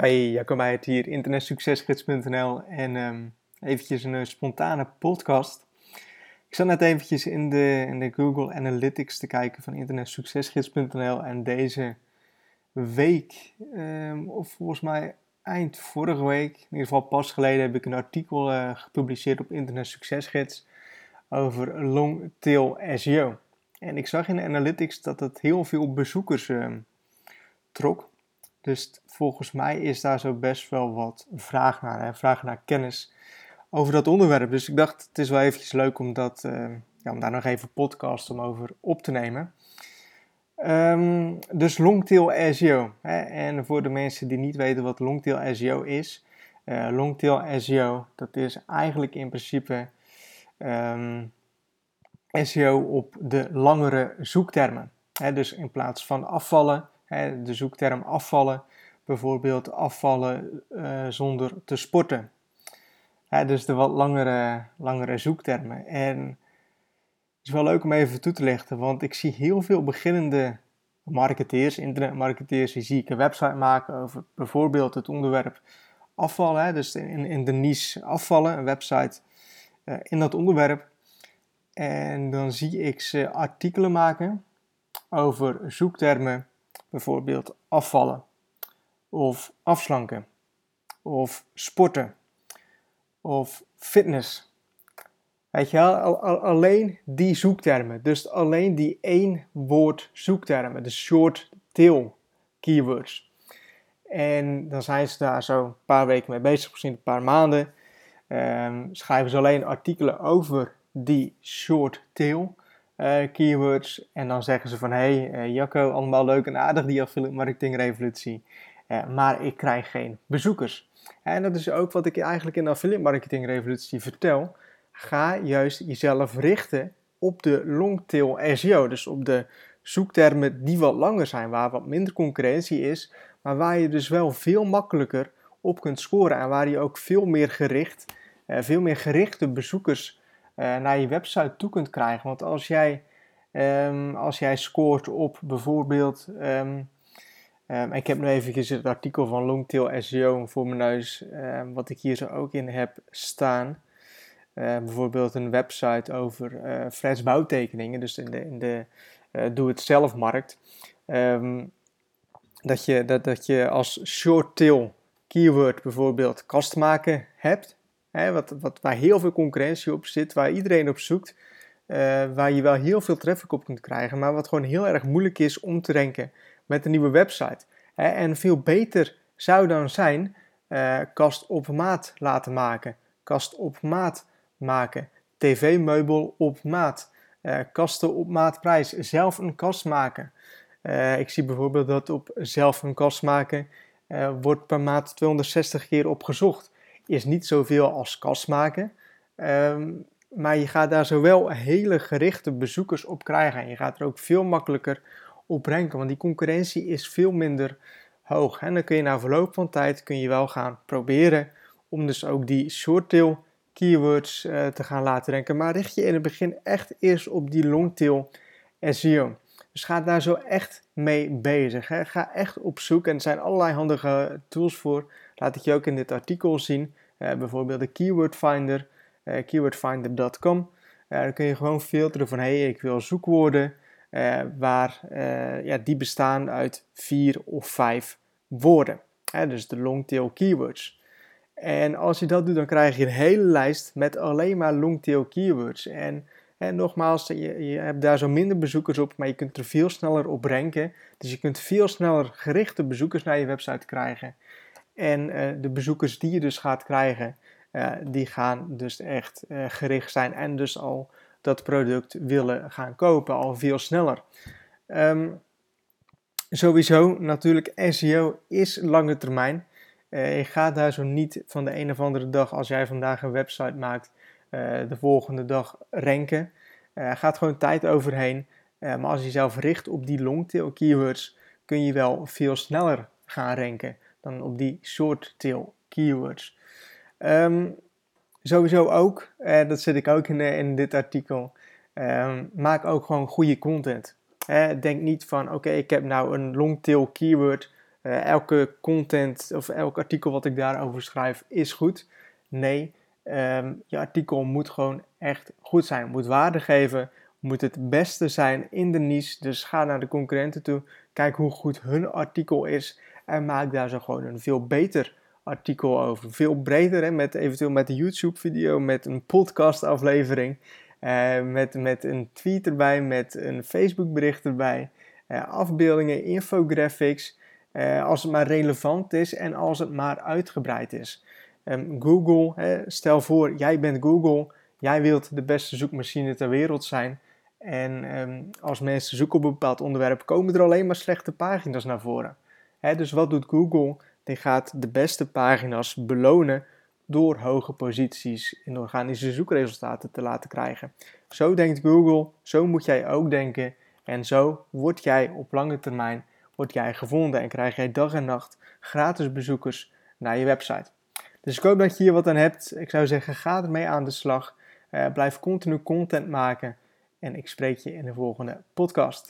Hey, Jacco Meijert hier, internetsuccesgids.nl en um, eventjes een spontane podcast. Ik zat net eventjes in de, in de Google Analytics te kijken van internetsuccesgids.nl en deze week, um, of volgens mij eind vorige week, in ieder geval pas geleden, heb ik een artikel uh, gepubliceerd op Internet Succesgids over long tail SEO. En ik zag in de Analytics dat het heel veel bezoekers um, trok. Dus volgens mij is daar zo best wel wat vraag naar, hè? vraag naar kennis over dat onderwerp. Dus ik dacht, het is wel eventjes leuk om, dat, uh, ja, om daar nog even podcast om over op te nemen. Um, dus longtail SEO. Hè? En voor de mensen die niet weten wat longtail SEO is. Uh, longtail SEO, dat is eigenlijk in principe ehm, SEO op de langere zoektermen. Dus in plaats van afvallen, de zoekterm afvallen, bijvoorbeeld afvallen uh, zonder te sporten. Dus de wat langere, langere zoektermen. En het is wel leuk om even toe te lichten, want ik zie heel veel beginnende marketeers, internetmarketeers, die zie ik een website maken over bijvoorbeeld het onderwerp afvallen. Dus in, in de niche afvallen, een website uh, in dat onderwerp. En dan zie ik ze artikelen maken over zoektermen, bijvoorbeeld afvallen of afslanken of sporten of fitness. Weet je alleen die zoektermen. Dus alleen die één woord zoektermen, de short tail keywords. En dan zijn ze daar zo een paar weken mee bezig, misschien een paar maanden. Um, schrijven ze alleen artikelen over die short tail uh, keywords. En dan zeggen ze van, hey, uh, Jacco, allemaal leuk en aardig die affiliate marketing revolutie. Uh, maar ik krijg geen bezoekers. En dat is ook wat ik eigenlijk in de affiliate marketing revolutie vertel. Ga juist jezelf richten op de long tail SEO. Dus op de zoektermen die wat langer zijn, waar wat minder concurrentie is, maar waar je dus wel veel makkelijker op kunt scoren en waar je ook veel meer gericht, eh, veel meer gerichte bezoekers eh, naar je website toe kunt krijgen. Want als jij, um, als jij scoort op bijvoorbeeld um, Um, ik heb nu even het artikel van Longtail SEO voor mijn neus, wat ik hier zo ook in heb staan. Uh, bijvoorbeeld een website over uh, bouwtekeningen, dus in de, in de uh, doe-het-zelf-markt. Um, dat, je, dat, dat je als short tail keyword bijvoorbeeld kastmaken hebt, hè, wat, wat, waar heel veel concurrentie op zit, waar iedereen op zoekt, waar je wel heel veel traffic op kunt krijgen, maar wat gewoon heel erg moeilijk is om te ranken met een nieuwe website. En veel beter zou dan zijn uh, kast op maat laten maken, kast op maat maken, tv-meubel op maat, uh, kasten op maatprijs, zelf een kast maken. Ik zie bijvoorbeeld dat op zelf een kast maken wordt per maat 260 keer op gezocht. Is niet zoveel als kast maken, um, maar je gaat daar zowel hele gerichte bezoekers op krijgen en je gaat er ook veel makkelijker opbrengen, want die concurrentie is veel minder hoog. En dan kun je na verloop van tijd kun je wel gaan proberen om dus ook die short tail keywords uh, te gaan laten ranken. Maar richt je in het begin echt eerst op die long tail SEO. Dus ga daar zo echt mee bezig. Hè. Ga echt op zoek en er zijn allerlei handige tools voor. Laat ik je ook in dit artikel zien. Uh, bijvoorbeeld de Keyword Finder, uh, keywordfinder.com. dan kun je gewoon filteren van hey, ik wil zoekwoorden waar, ja, die bestaan uit vier of vijf woorden. Dus de longtail keywords. En als je dat doet, dan krijg je een hele lijst met alleen maar longtail keywords. En, en nogmaals, je, je hebt daar zo minder bezoekers op, maar je kunt er veel sneller op ranken. Dus je kunt veel sneller gerichte bezoekers naar je website krijgen. En uh, de bezoekers die je dus gaat krijgen, die gaan dus echt gericht zijn en dus al dat product willen gaan kopen, al veel sneller. Um, sowieso, natuurlijk, SEO is lange termijn. Je gaat daar zo niet van de een of andere dag, als jij vandaag een website maakt, de volgende dag ranken. Gaat gewoon tijd overheen. maar als je jezelf richt op die longtail keywords, kun je wel veel sneller gaan ranken dan op die short tail keywords. Um, Sowieso ook, eh, dat zit ik ook in, in dit artikel, eh, maak ook gewoon goede content. Eh, denk niet van, oké, ik heb nou een long tail keyword uh, elke content of elk artikel wat ik daarover schrijf is goed. Nee, Ehm, je artikel moet gewoon echt goed zijn. Moet waarde geven. Moet het beste zijn in de niche. Dus ga naar de concurrenten toe. Kijk hoe goed hun artikel is. En maak daar zo gewoon een veel beter artikel over. Veel breder, hè, met, eventueel met een YouTube-video, met een podcast-aflevering. Uh, met, met een tweet erbij, met een Facebook-bericht erbij. Uh, afbeeldingen, infographics. Uh, als het maar relevant is en als het maar uitgebreid is. Um, Google, stel voor, jij bent Google, jij wilt de beste zoekmachine ter wereld zijn. En um, als mensen zoeken op een bepaald onderwerp, komen er alleen maar slechte pagina's naar voren. Dus wat doet Google? Die gaat de beste pagina's belonen door hoge posities in organische zoekresultaten te laten krijgen. Zo denkt Google, zo moet jij ook denken. En zo word jij op lange termijn word jij gevonden en krijg jij dag en nacht gratis bezoekers naar je website. Dus ik hoop dat je hier wat aan hebt. Ik zou zeggen, ga ermee aan de slag. Uh, blijf continu content maken. En ik spreek je in de volgende podcast.